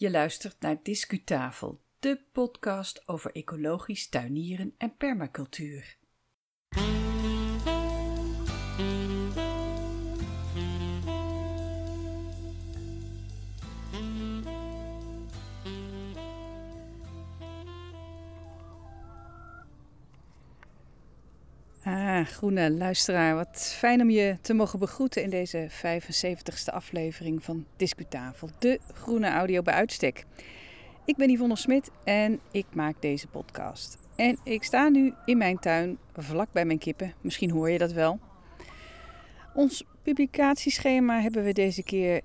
Je luistert naar Discutafel, de podcast over ecologisch tuinieren en permacultuur. Groene luisteraar, wat fijn om je te mogen begroeten in deze 75ste aflevering van Discutafel, de groene audio bij uitstek. Ik ben Yvonne Smit en ik maak deze podcast. En ik sta nu in mijn tuin, vlak bij mijn kippen. Misschien hoor je dat wel. Ons publicatieschema hebben we deze keer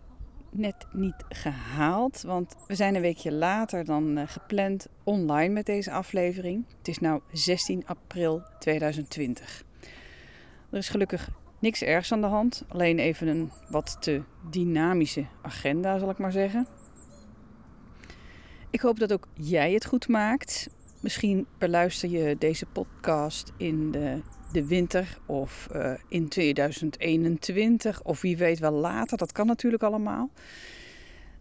net niet gehaald, want we zijn een weekje later dan eh, gepland online met deze aflevering. Het is nu 16 april 2020. Er is gelukkig niks ergs aan de hand, alleen even een wat te dynamische agenda, zal ik maar zeggen. Ik hoop dat ook jij het goed maakt. Misschien beluister je deze podcast in de, de winter of uh, in 2021 of wie weet wel later. Dat kan natuurlijk allemaal.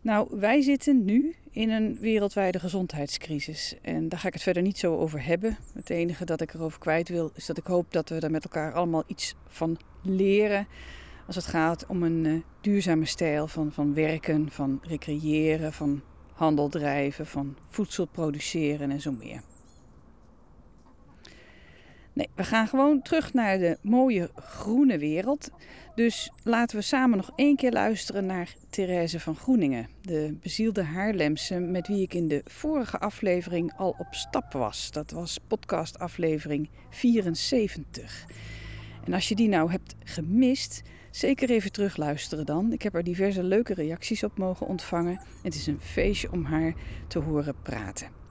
Nou, wij zitten nu in een wereldwijde gezondheidscrisis. En daar ga ik het verder niet zo over hebben. Het enige dat ik erover kwijt wil, is dat ik hoop dat we daar met elkaar allemaal iets van leren. Als het gaat om een uh, duurzame stijl van, van werken, van recreëren, van handel drijven, van voedsel produceren en zo meer. Nee, we gaan gewoon terug naar de mooie groene wereld. Dus laten we samen nog één keer luisteren naar Therese van Groeningen, de bezielde Haarlemse met wie ik in de vorige aflevering al op stap was. Dat was podcast aflevering 74. En als je die nou hebt gemist, zeker even terugluisteren dan. Ik heb er diverse leuke reacties op mogen ontvangen. Het is een feestje om haar te horen praten.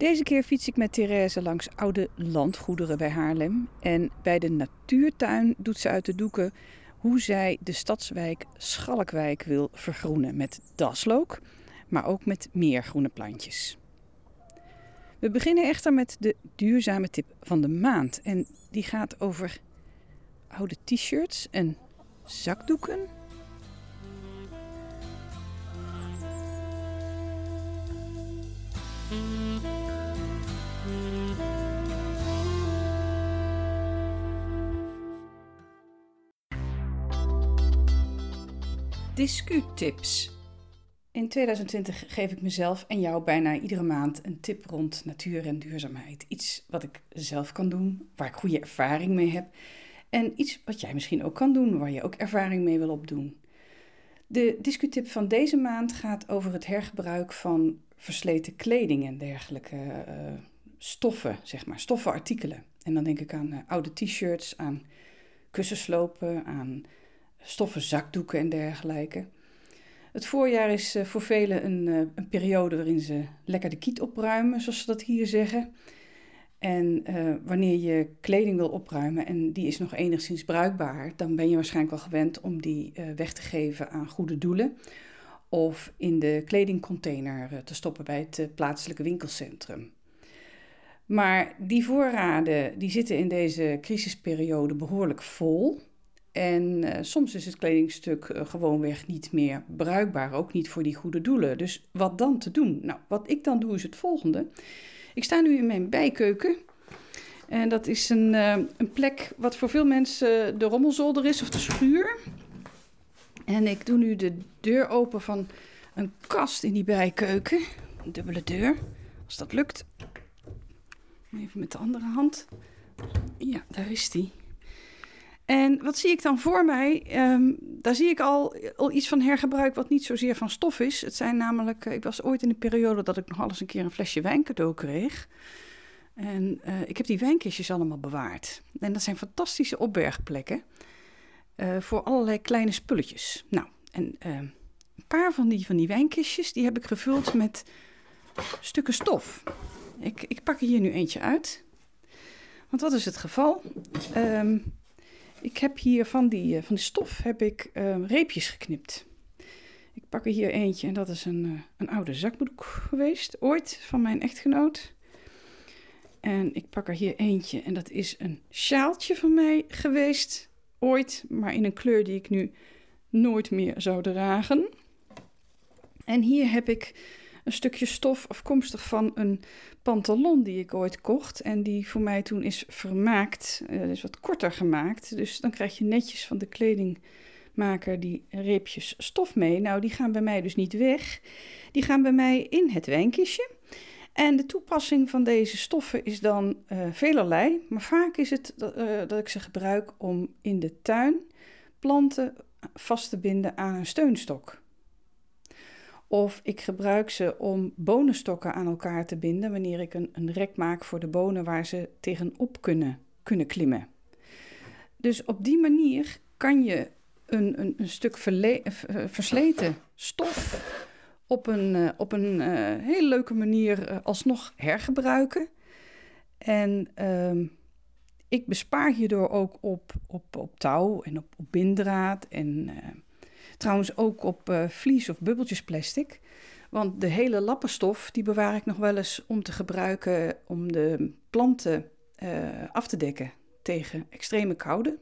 Deze keer fiets ik met Therese langs oude landgoederen bij Haarlem. En bij de natuurtuin doet ze uit de doeken hoe zij de stadswijk Schalkwijk wil vergroenen. Met daslook, maar ook met meer groene plantjes. We beginnen echter met de duurzame tip van de maand. En die gaat over oude t-shirts en zakdoeken Discutips. In 2020 geef ik mezelf en jou bijna iedere maand een tip rond natuur en duurzaamheid. Iets wat ik zelf kan doen, waar ik goede ervaring mee heb. En iets wat jij misschien ook kan doen, waar je ook ervaring mee wil opdoen. De discutip van deze maand gaat over het hergebruik van versleten kleding en dergelijke uh, stoffen, zeg maar, stoffenartikelen. En dan denk ik aan uh, oude t-shirts, aan kussenslopen, aan stoffen zakdoeken en dergelijke. Het voorjaar is eh, voor velen een, eh, een, periode waarin ze lekker de kiet opruimen, zoals ze dat hier zeggen. En uh, wanneer je kleding wil opruimen en die is nog enigszins bruikbaar, dan ben je waarschijnlijk wel gewend om die weg te geven aan goede doelen. Of in de kledingcontainer te stoppen bij het plaatselijke winkelcentrum. Maar die voorraden die zitten in deze crisisperiode behoorlijk vol. En uh, soms is het kledingstuk uh, gewoonweg niet meer bruikbaar, ook niet voor die goede doelen. Dus wat dan te doen? Nou, wat ik dan doe is het volgende. Ik sta nu in mijn bijkeuken. En dat is een, uh, een plek wat voor veel mensen de rommelzolder is of de schuur. En ik doe nu de deur open van een kast in die bijkeuken. Een dubbele deur, als dat lukt. Even met de andere hand. Ja, daar is die. En wat zie ik dan voor mij? Um, daar zie ik al, al iets van hergebruik wat niet zozeer van stof is. Het zijn namelijk, uh, ik was ooit in een periode dat ik nog alles een keer een flesje wijn cadeau kreeg. En uh, ik heb die wijnkistjes allemaal bewaard. En dat zijn fantastische opbergplekken uh, voor allerlei kleine spulletjes. Nou, en een paar van die, van die wijnkistjes, die heb ik gevuld met stukken stof. Ik, ik pak er hier nu eentje uit. Want wat is het geval? Um, ik heb hier van die, uh, van die stof heb ik uh, reepjes geknipt. Ik pak er hier eentje en dat is een, uh, een oude zakdoek geweest, ooit van mijn echtgenoot. En ik pak er hier eentje en dat is een sjaaltje van mij geweest, ooit, maar in een kleur die ik nu nooit meer zou dragen. En hier heb ik een stukje stof afkomstig van een pantalon die ik ooit kocht. En die voor mij toen is vermaakt, uh, dus wat korter gemaakt. Dus dan krijg je netjes van de kledingmaker die reepjes stof mee. Nou, die gaan bij mij dus niet weg. Die gaan bij mij in het wijnkistje. En de toepassing van deze stoffen is dan uh, velerlei. Maar vaak is het uh, dat ik ze gebruik om in de tuin planten vast te binden aan een steunstok. Of ik gebruik ze om bonenstokken aan elkaar te binden wanneer ik een, een rek maak voor de bonen waar ze tegenop kunnen, kunnen klimmen. Dus op die manier kan je een, een, een stuk versleten stof op een, uh, op een uh, hele leuke manier alsnog hergebruiken. En ehm, ik bespaar hierdoor ook op, op, op touw en op, op bindraad en Trouwens ook op uh, vlies of bubbeltjesplastic. Want de hele lappenstof die bewaar ik nog wel eens om te gebruiken om de planten uh, af te dekken tegen extreme koude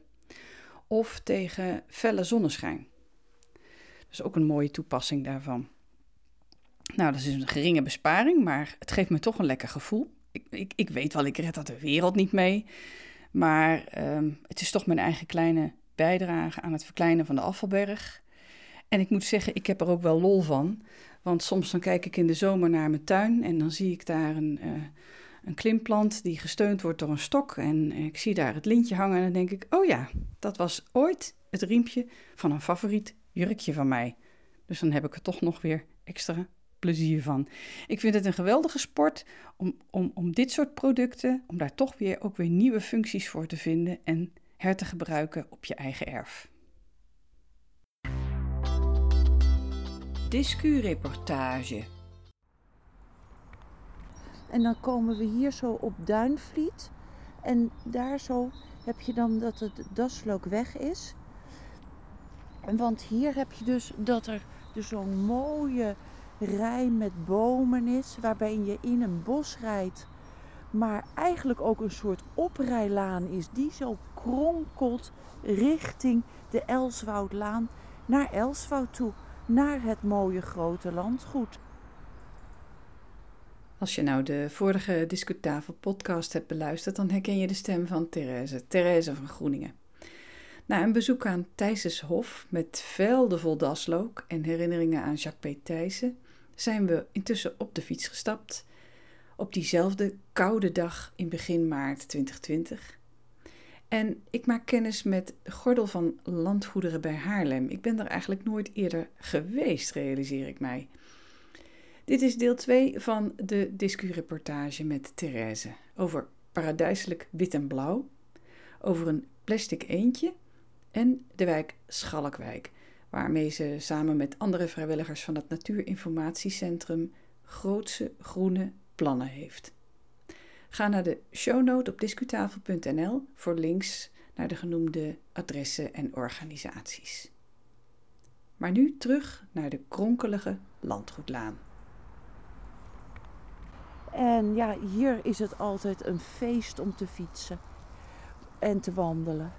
of tegen felle zonneschijn. Dus ook een mooie toepassing daarvan. Nou, dat is een geringe besparing, maar het geeft me toch een lekker gevoel. Ik, ik, ik weet wel, ik red dat de wereld niet mee. Maar um, het is toch mijn eigen kleine bijdrage aan het verkleinen van de afvalberg. En ik moet zeggen, ik heb er ook wel lol van. Want soms dan kijk ik in de zomer naar mijn tuin en dan zie ik daar een, uh, een klimplant die gesteund wordt door een stok. En ik zie daar het lintje hangen en dan denk ik, oh ja, dat was ooit het riempje van een favoriet jurkje van mij. Dus dan heb ik er toch nog weer extra plezier van. Ik vind het een geweldige sport om, om, om dit soort producten, om daar toch weer ook weer nieuwe functies voor te vinden en her te gebruiken op je eigen erf. Discureportage. En dan komen we hier zo op Duinvliet. En daar zo heb je dan dat het daslook weg is. Want hier heb je dus dat er dus zo'n mooie rij met bomen is. Waarbij je in een bos rijdt. Maar eigenlijk ook een soort oprijlaan is. Die zo kronkelt richting de Elswoudlaan naar Elswoud toe naar het mooie grote landgoed. Als je nou de vorige Discutafel podcast hebt beluisterd, dan herken je de stem van Therese, Therese van Groeningen. Na een bezoek aan Thijsens Hof met velden vol daslook en herinneringen aan Jacques P. Thijssen, zijn we intussen op de fiets gestapt. Op diezelfde koude dag in begin maart 2020. En ik maak kennis met Gordel van Landgoederen bij Haarlem. Ik ben er eigenlijk nooit eerder geweest, realiseer ik mij. Dit is deel 2 van de discureportage met Therese over paradijselijk wit en blauw, over een plastic eendje en de wijk Schalkwijk, waarmee ze samen met andere vrijwilligers van het Natuurinformatiecentrum grootse groene plannen heeft. Ga naar de shownote op discutafel.nl voor links naar de genoemde adressen en organisaties. Maar nu terug naar de kronkelige landgoedlaan. En ja, hier is het altijd een feest om te fietsen en te wandelen.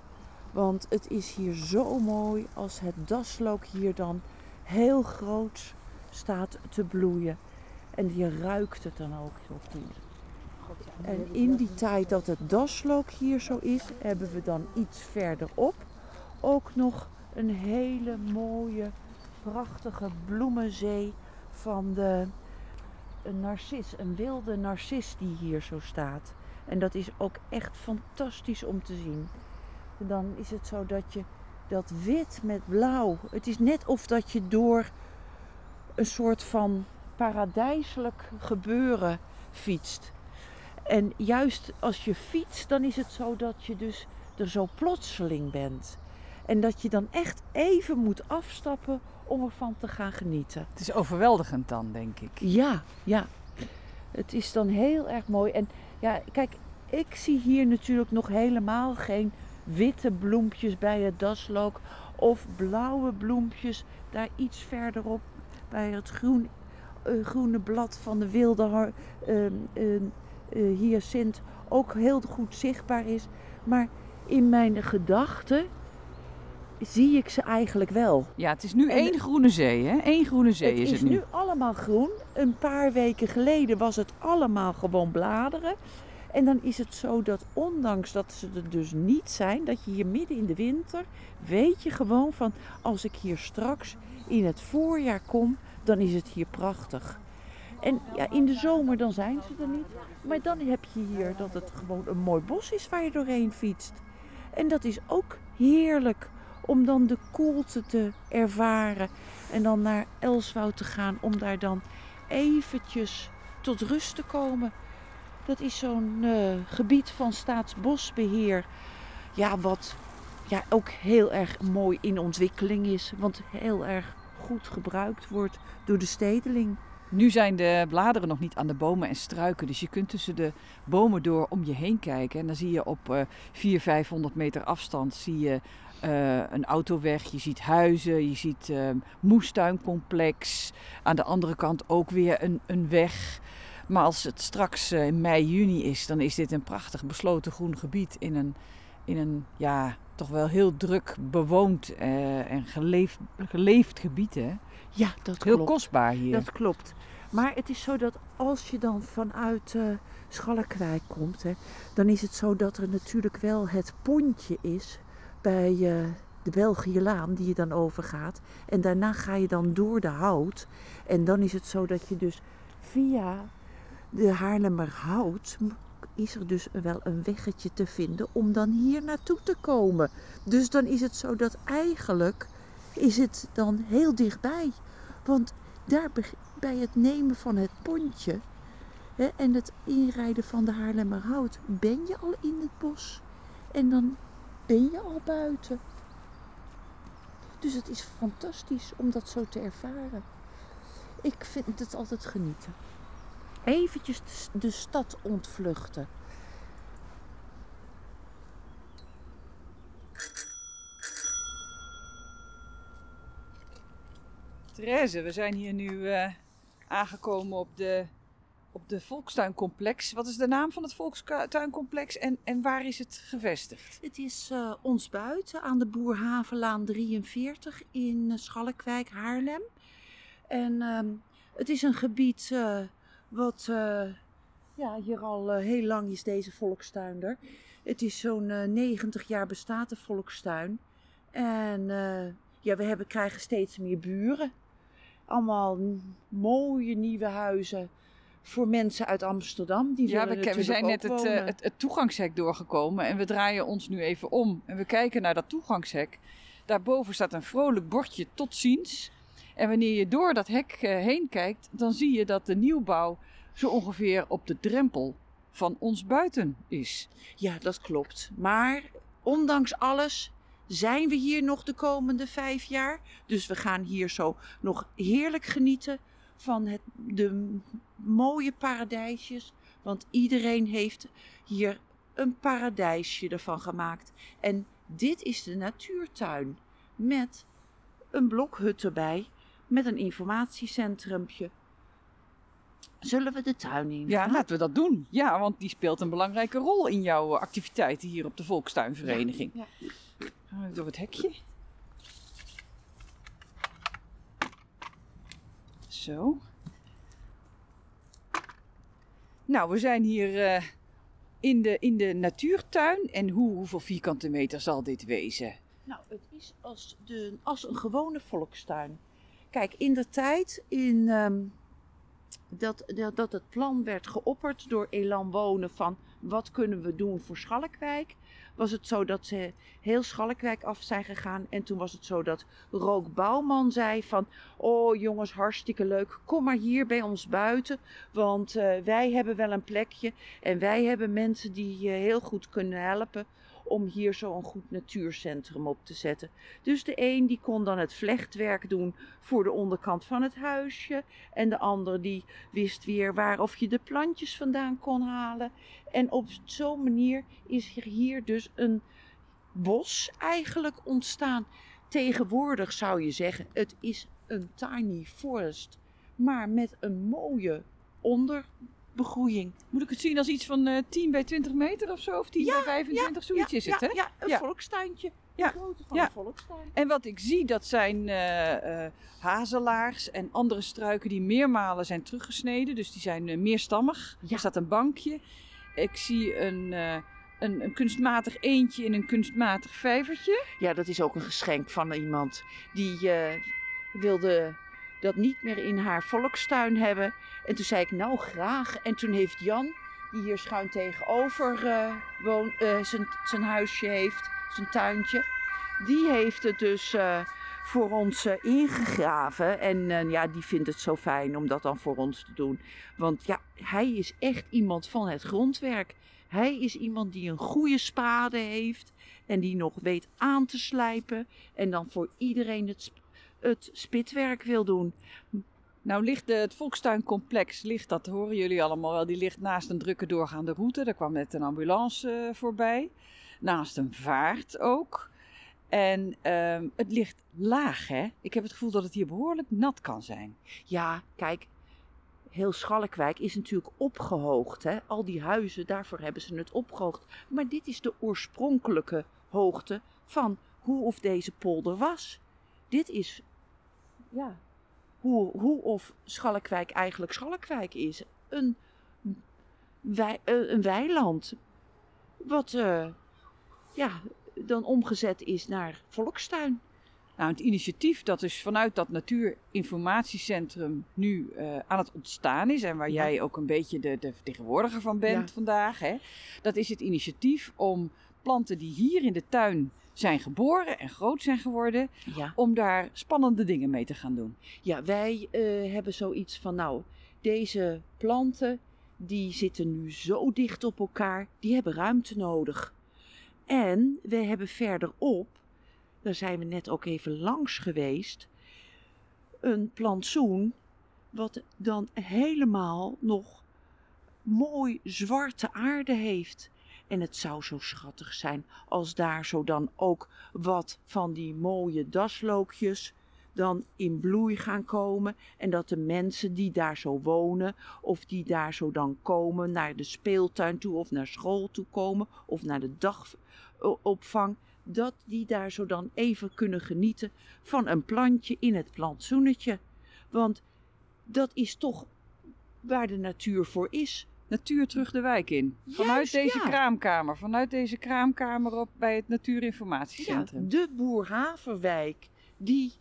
Want het is hier zo mooi als het daslook hier dan heel groot staat te bloeien. En je ruikt het dan ook heel goed. En in die tijd dat het daslook hier zo is, hebben we dan iets verderop ook nog een hele mooie, prachtige bloemenzee van de een narcis, een wilde narcis die hier zo staat. En dat is ook echt fantastisch om te zien. dan is het zo dat je dat wit met blauw, het is net of dat je door een soort van paradijselijk gebeuren fietst. En juist als je fietst, dan is het zo dat je dus er zo plotseling bent. En dat je dan echt even moet afstappen om ervan te gaan genieten. Het is overweldigend dan, denk ik. Ja, ja. Het is dan heel erg mooi. En ja, kijk, ik zie hier natuurlijk nog helemaal geen witte bloempjes bij het daslook. Of blauwe bloempjes daar iets verderop bij het groen, uh, groene blad van de wilde uh, uh, uh, hyacint ook heel goed zichtbaar is. Maar in mijn gedachten zie ik ze eigenlijk wel. Ja, het is nu En- één groene zee, hè? Eén groene zee het is, is het nu. nu allemaal groen. Een paar weken geleden was het allemaal gewoon bladeren. En dan is het zo dat ondanks dat ze er dus niet zijn, dat je hier midden in de winter, weet je gewoon van als ik hier straks in het voorjaar kom, dan is het hier prachtig. En ja, in de zomer dan zijn ze er niet. Maar dan heb je hier dat het gewoon een mooi bos is waar je doorheen fietst. En dat is ook heerlijk om dan de koelte te ervaren. En dan naar Elswoud te gaan om daar dan eventjes tot rust te komen. Dat is zo'n eh, gebied van staatsbosbeheer. Ja, wat ja, ook heel erg mooi in ontwikkeling is. Want heel erg goed gebruikt wordt door de stedeling. Nu zijn de bladeren nog niet aan de bomen en struiken. Dus je kunt tussen de bomen door om je heen kijken. En dan zie je op eh 400, 500 meter afstand zie je, eh, een autoweg. Je ziet huizen, je ziet eh, moestuincomplex. Aan de andere kant ook weer een, een weg. Maar als het straks eh, in mei, juni is, dan is dit een prachtig besloten groen gebied in een, in een ja, toch wel heel druk bewoond eh, en geleefd, geleefd gebied. Hè? Ja, dat Heel klopt. kostbaar hier. Dat klopt. Maar het is zo dat als je dan vanuit eh Schalkwijk komt, hè, dan is het zo dat er natuurlijk wel het pontje is bij eh, de Belgielaan die je dan overgaat. En daarna ga je dan door de hout. En dan is het zo dat je dus via de Haarlemmerhout is er dus wel een weggetje te vinden om dan hier naartoe te komen. Dus dan is het zo dat eigenlijk is het dan heel dichtbij. Want daar bij het nemen van het pontje hè, en het inrijden van de Haarlemmerhout ben je al in het bos. En dan ben je al buiten. Dus het is fantastisch om dat zo te ervaren. Ik vind het altijd genieten. Eventjes de stad ontvluchten. Therese, we zijn hier nu eh, aangekomen op de, op de Volkstuincomplex. Wat is de naam van het Volkstuincomplex en, en waar is het gevestigd? Het is eh, ons buiten aan de Boerhavenlaan 43 in Schalkwijk, Haarlem. En ehm, het is een gebied eh, wat eh, ja, hier al eh, heel lang is, deze volkstuin er. Het is zo'n eh, 90 jaar bestaat de volkstuin. En eh, ja, we hebben, krijgen steeds meer buren. Allemaal mooie nieuwe huizen voor mensen uit Amsterdam. Die Ja, we, we zijn net het, eh, het, het toegangshek doorgekomen en we draaien ons nu even om. En we kijken naar dat toegangshek. Daarboven staat een vrolijk bordje tot ziens. En wanneer je door dat hek eh, heen kijkt, dan zie je dat de nieuwbouw zo ongeveer op de drempel van ons buiten is. Ja, dat klopt. Maar ondanks alles zijn we hier nog de komende vijf jaar. Dus we gaan hier zo nog heerlijk genieten van het, de mooie paradijsjes. Want iedereen heeft hier een paradijsje ervan gemaakt. En dit is de natuurtuin met een blokhut erbij. Met een informatiecentrumpje. Zullen we de tuin in? Ja, laten we dat doen. Ja, want die speelt een belangrijke rol in jouw eh, activiteiten hier op de Volkstuinvereniging. Ja. Gaan we door het hekje. Zo. Nou, we zijn hier eh, in, de, in de natuurtuin. En hoe, hoeveel vierkante meter zal dit wezen? Nou, het is als, de, als een gewone volkstuin. Kijk, in de tijd in, ehm, dat, dat, dat het plan werd geopperd door Elan Wonen van wat kunnen we doen voor Schalkwijk, was het zo dat ze heel Schalkwijk af zijn gegaan. En toen was het zo dat Rook Bouwman zei van, oh jongens, hartstikke leuk, kom maar hier bij ons buiten, want eh, wij hebben wel een plekje en wij hebben mensen die je heel goed kunnen helpen om hier zo een goed natuurcentrum op te zetten. Dus de een die kon dan het vlechtwerk doen voor de onderkant van het huisje. En de ander die wist weer waar of je de plantjes vandaan kon halen. En op zo'n manier is er hier dus een bos eigenlijk ontstaan. Tegenwoordig zou je zeggen, het is een tiny forest. Maar met een mooie begroeiing. Moet ik het zien als iets van eh 10 bij 20 meter of zo? Of 10 Ja, bij 25? Zoiets ja, is het, ja, hè? Ja, een Ja. volkstuintje. Ja, van ja. een volkstuin. En wat ik zie, dat zijn eh, eh, hazelaars en andere struiken die meermalen zijn teruggesneden. Dus die zijn meerstammig. Ja. Er staat een bankje. Ik zie een, een, een kunstmatig eendje in een kunstmatig vijvertje. Ja, dat is ook een geschenk van iemand die wilde dat niet meer in haar volkstuin hebben. En toen zei ik, nou graag. En toen heeft Jan, die hier schuin tegenover eh woont, eh, zijn, huisje heeft, zijn tuintje, die heeft het dus eh, voor ons ingegraven. En ja, die vindt het zo fijn om dat dan voor ons te doen. Want ja, hij is echt iemand van het grondwerk. Hij is iemand die een goede spade heeft en die nog weet aan te slijpen en dan voor iedereen het, het spitwerk wil doen. Nou ligt de, het Volkstuincomplex, ligt, dat horen jullie allemaal wel, die ligt naast een drukke doorgaande route. Daar kwam net een ambulance eh, voorbij. Naast een vaart ook. En ehm, het ligt laag, hè? Ik heb het gevoel dat het hier behoorlijk nat kan zijn. Ja, kijk, heel Schalkwijk is natuurlijk opgehoogd. Hè? Al die huizen, daarvoor hebben ze het opgehoogd. Maar dit is de oorspronkelijke hoogte van hoe of deze polder was. Dit is, ja, hoe, hoe of Schalkwijk eigenlijk Schalkwijk is. Een, eh, een weiland. Wat, eh, ja, dan omgezet is naar volkstuin. Nou, het initiatief dat dus vanuit dat Natuurinformatiecentrum nu eh, aan het ontstaan is en waar Ja. jij ook een beetje de, de vertegenwoordiger van bent Ja. vandaag, hè, dat is het initiatief om planten die hier in de tuin zijn geboren en groot zijn geworden, Ja. om daar spannende dingen mee te gaan doen. Ja, wij eh, hebben zoiets van, nou, deze planten, die zitten nu zo dicht op elkaar, die hebben ruimte nodig. En we hebben verderop, daar zijn we net ook even langs geweest, een plantsoen, wat dan helemaal nog mooi zwarte aarde heeft. En het zou zo schattig zijn als daar zo dan ook wat van die mooie daslookjes dan in bloei gaan komen. En dat de mensen die daar zo wonen, of die daar zo dan komen naar de speeltuin toe, of naar school toe komen, of naar de dagopvang, dat die daar zo dan even kunnen genieten van een plantje in het plantsoenetje. Want dat is toch waar de natuur voor is. Natuur terug de wijk in. Vanuit Juist, deze ja. kraamkamer. Vanuit deze kraamkamer op bij het Natuurinformatiecentrum. Ja, de Boerhavenwijk, die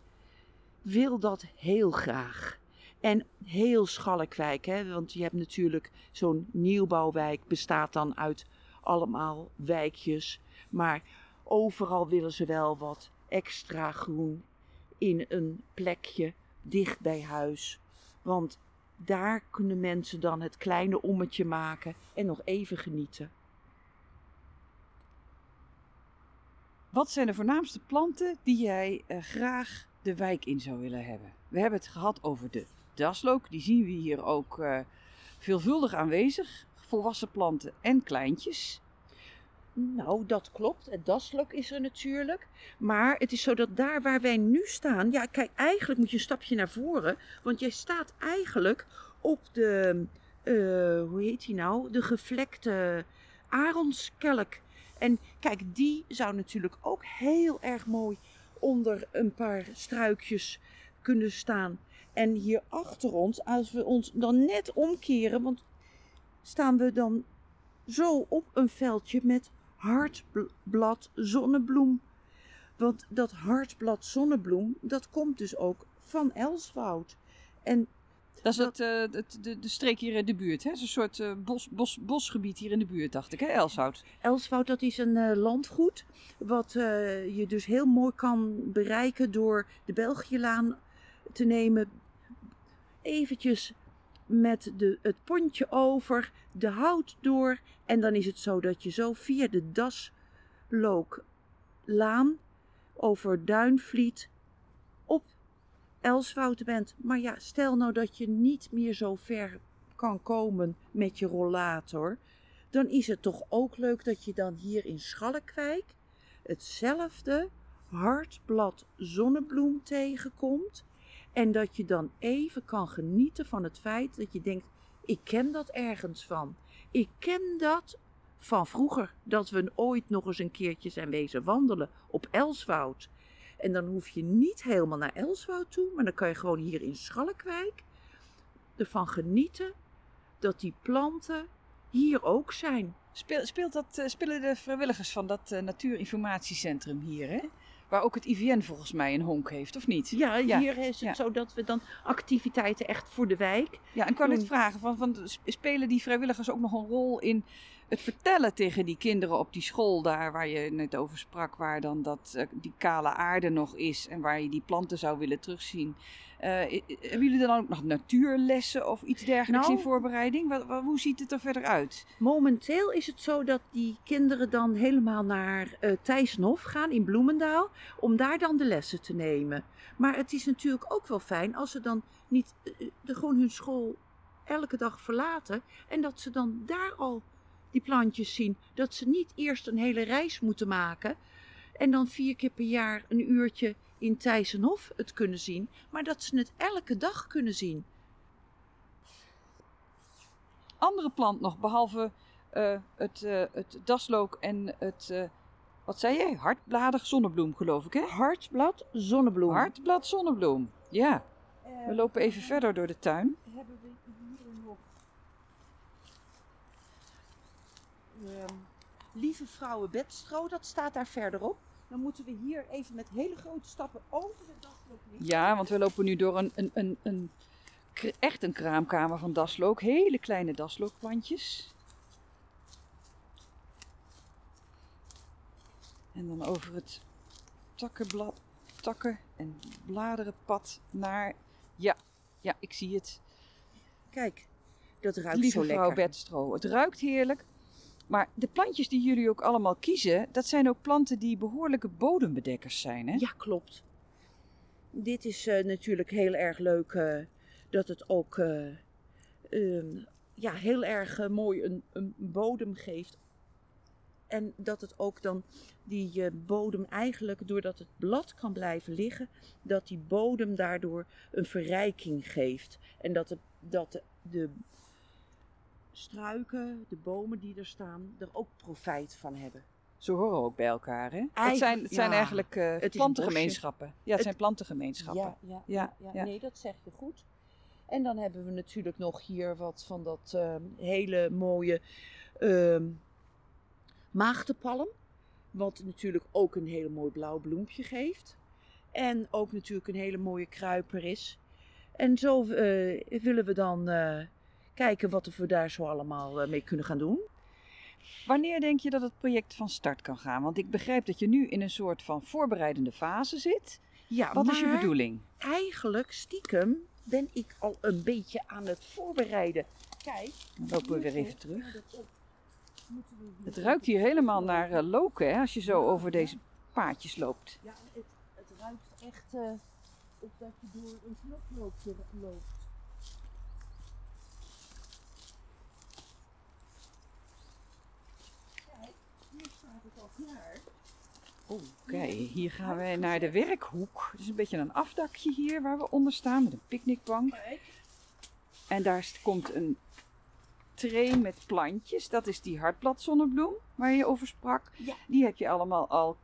wil dat heel graag. En heel Schalkwijk, hè? want je hebt natuurlijk zo'n nieuwbouwwijk, bestaat dan uit allemaal wijkjes. Maar overal willen ze wel wat extra groen in een plekje dicht bij huis. Want daar kunnen mensen dan het kleine ommetje maken en nog even genieten. Wat zijn de voornaamste planten die jij eh, graag de wijk in zou willen hebben? We hebben het gehad over de daslook. Die zien we hier ook eh, veelvuldig aanwezig. Volwassen planten en kleintjes. Nou, dat klopt. Het daslok is er natuurlijk. Maar het is zo dat daar waar wij nu staan. Ja, kijk, eigenlijk moet je een stapje naar voren. Want jij staat eigenlijk op de. eh, hoe heet die nou? De gevlekte aronskelk. En kijk, die zou natuurlijk ook heel erg mooi onder een paar struikjes kunnen staan. En hier achter ons, als we ons dan net omkeren, want staan we dan zo op een veldje met hartblad zonnebloem. Want dat hartblad zonnebloem, dat komt dus ook van Elswoud. En Dat is Dat- het, eh, het- de, de streek hier in de buurt. Het is een soort eh, bos, bos, bosgebied hier in de buurt, dacht ik. Hè, Elshout. Elswoud, dat is een eh, landgoed. Wat je dus heel mooi kan bereiken door de Belgiëlaan te nemen. Eventjes met de, het pontje over, de hout door. En dan is het zo dat je zo via de Daslooklaan over Duinvliet op Elswoud bent. Maar ja, stel nou dat je niet meer zo ver kan komen met je rollator dan is het toch ook leuk dat je dan hier in Schalkwijk hetzelfde hartblad zonnebloem tegenkomt. En dat je dan even kan genieten van het feit dat je denkt: ik ken dat ergens van. Ik ken dat van vroeger, dat we ooit nog eens een keertje zijn wezen wandelen op Elswoud. En dan hoef je niet helemaal naar Elswoud toe, maar dan kan je gewoon hier in Schalkwijk ervan genieten dat die planten hier ook zijn. Speel, speelt dat, eh, spelen de vrijwilligers van dat uh, natuurinformatiecentrum hier, hè? Waar ook het IVN volgens mij een honk heeft, of niet? Ja, hier is het ja. zo dat we dan activiteiten echt voor de wijk. Ja, en ik kan het vragen: van, van, spelen die vrijwilligers ook nog een rol in het vertellen tegen die kinderen op die school daar waar je net over sprak, waar dan dat, uh, die kale aarde nog is en waar je die planten zou willen terugzien. Uh, hebben jullie dan ook nog natuurlessen of iets dergelijks nou, in voorbereiding? Wat, wat, hoe ziet het er verder uit? Momenteel is het zo dat die kinderen dan helemaal naar uh, Thijssenhof gaan in Bloemendaal om daar dan de lessen te nemen. Maar het is natuurlijk ook wel fijn als ze dan niet de, gewoon hun school elke dag verlaten en dat ze dan daar al die plantjes zien. Dat ze niet eerst een hele reis moeten maken en dan vier keer per jaar een uurtje in Thijsenhof het kunnen zien, maar dat ze het elke dag kunnen zien. Andere plant nog, behalve uh, het, uh, het daslook en het, uh, wat zei jij? Hartbladig zonnebloem, geloof ik, hè? Hartblad zonnebloem. Hartblad zonnebloem, ja. We lopen even verder door de tuin. Hebben we hier nog uh, lieve vrouwen bedstro, dat staat daar verderop. Dan moeten we hier even met hele grote stappen over de daslook heen. Ja, want we lopen nu door een, een, een, een echt een kraamkamer van daslook. Hele kleine daslookplantjes. En dan over het takkenblad, takken en bladerenpad naar... Ja, ja, ik zie het. Kijk, dat ruikt Lieve zo lekker. vrouw Bedstro, het ruikt heerlijk. Maar de plantjes die jullie ook allemaal kiezen, dat zijn ook planten die behoorlijke bodembedekkers zijn, hè? Ja, klopt. Dit is uh, natuurlijk heel erg leuk uh, dat het ook uh, ja, heel erg mooi een, een, bodem geeft. En dat het ook dan die bodem eigenlijk, doordat het blad kan blijven liggen, dat die bodem daardoor een verrijking geeft. En dat, de, dat de struiken, de bomen die er staan, er ook profijt van hebben. Zo horen ook bij elkaar, hè? het zijn, het zijn eigenlijk uh, het plantengemeenschappen. Ja, het, het, zijn plantengemeenschappen. Ja, ja, ja, nee, dat zeg je goed. En dan hebben we natuurlijk nog hier wat van dat uh, hele mooie uh, maagdenpalm. Wat natuurlijk ook een hele mooi blauw bloempje geeft. En ook natuurlijk een hele mooie kruiper is. En zo uh, willen we dan uh, kijken wat we daar zo allemaal mee kunnen gaan doen. Wanneer denk je dat het project van start kan gaan? Want ik begrijp dat je nu in een soort van voorbereidende fase zit. Ja, wat is je bedoeling? Eigenlijk, stiekem, ben ik al een beetje aan het voorbereiden. Kijk. Dan lopen we weer even terug. Het ruikt hier helemaal naar uh, loken, hè, als je zo over deze paadjes loopt. Ja, het, het ruikt echt uh, op dat je door een knoploopje loopt. Oké, okay. hier gaan we naar de werkhoek. Het is een beetje een afdakje hier waar we onder staan met een picknickbank. En daar komt een tray met plantjes. Dat is die hartbladzonnebloem waar je over sprak. Ja. Die heb je allemaal al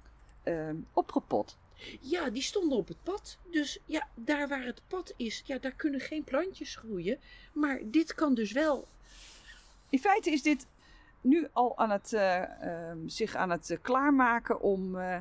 uh, opgepot. Ja, die stonden op het pad. Dus ja, daar waar het pad is, ja, daar kunnen geen plantjes groeien. Maar dit kan dus wel. In feite is dit nu al aan het, uh, uh, zich aan het klaarmaken om uh,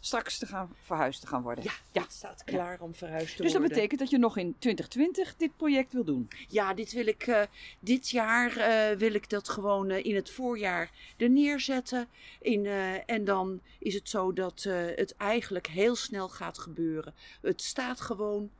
straks te gaan verhuisd te gaan worden. Ja, ja. het staat klaar ja. om verhuisd te dus worden. Dus dat betekent dat je nog in 2020 dit project wil doen? Ja, dit wil ik dit jaar wil ik dat gewoon in het voorjaar er neerzetten. In, en dan is het zo dat het eigenlijk heel snel gaat gebeuren. Het staat gewoon,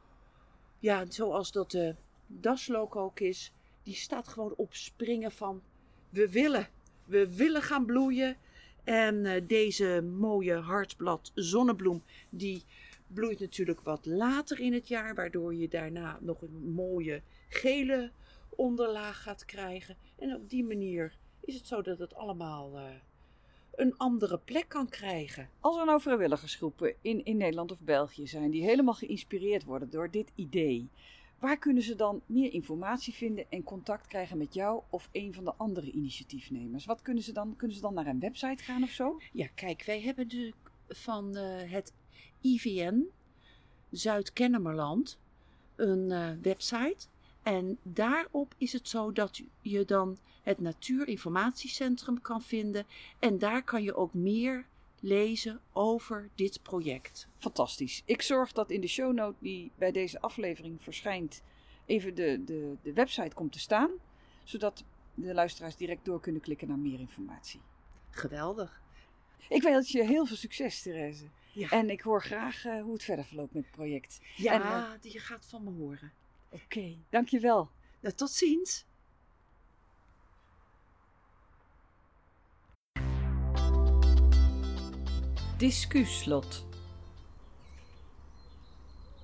ja, zoals dat de daslook ook is. Die staat gewoon op springen van we willen we willen gaan bloeien. En uh, deze mooie hartblad zonnebloem, die bloeit natuurlijk wat later in het jaar, waardoor je daarna nog een mooie gele onderlaag gaat krijgen. En op die manier is het zo dat het allemaal uh, een andere plek kan krijgen. Als er nou vrijwilligersgroepen in, in Nederland of België zijn die helemaal geïnspireerd worden door dit idee, Waar kunnen ze dan meer informatie vinden en contact krijgen met jou of een van de andere initiatiefnemers? Wat kunnen ze dan? Kunnen ze dan naar een website gaan of zo? Ja, kijk, wij hebben de, van uh, het IVN Zuid-Kennemerland een uh, website. En daarop is het zo dat je dan het Natuurinformatiecentrum kan vinden. En daar kan je ook meer lezen over dit project. Fantastisch. Ik zorg dat in de shownote die bij deze aflevering verschijnt, even de, de, de website komt te staan. Zodat de luisteraars direct door kunnen klikken naar meer informatie. Geweldig. Ik wens je heel veel succes, Therese. Ja. En ik hoor graag uh, hoe het verder verloopt met het project. Ja, en, uh, je gaat van me horen. Oké, okay, dankjewel. Nou, tot ziens. Discuslot.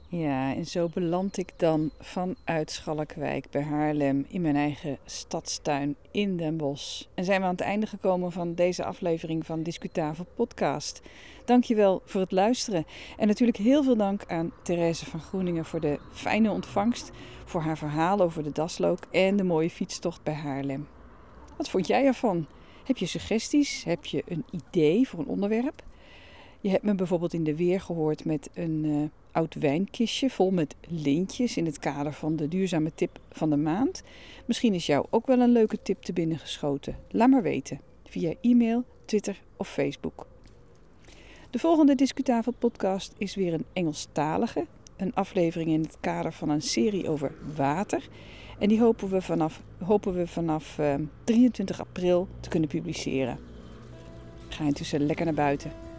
Ja, en zo beland ik dan vanuit Schalkwijk bij Haarlem in mijn eigen stadstuin in Den Bosch. En zijn we aan het einde gekomen van deze aflevering van Discutafel Podcast. Dankjewel voor het luisteren. En natuurlijk heel veel dank aan Therese van Groeningen voor de fijne ontvangst, voor haar verhaal over de daslook en de mooie fietstocht bij Haarlem. Wat vond jij ervan? Heb je suggesties? Heb je een idee voor een onderwerp? Je hebt me bijvoorbeeld in de weer gehoord met een uh, oud wijnkistje vol met lintjes in het kader van de duurzame tip van de maand. Misschien is jou ook wel een leuke tip te binnen geschoten. Laat maar weten via e-mail, Twitter of Facebook. De volgende Discutafel podcast is weer een Engelstalige, een aflevering in het kader van een serie over water. En die hopen we vanaf, hopen we vanaf uh, 23 april te kunnen publiceren. Ga intussen lekker naar buiten.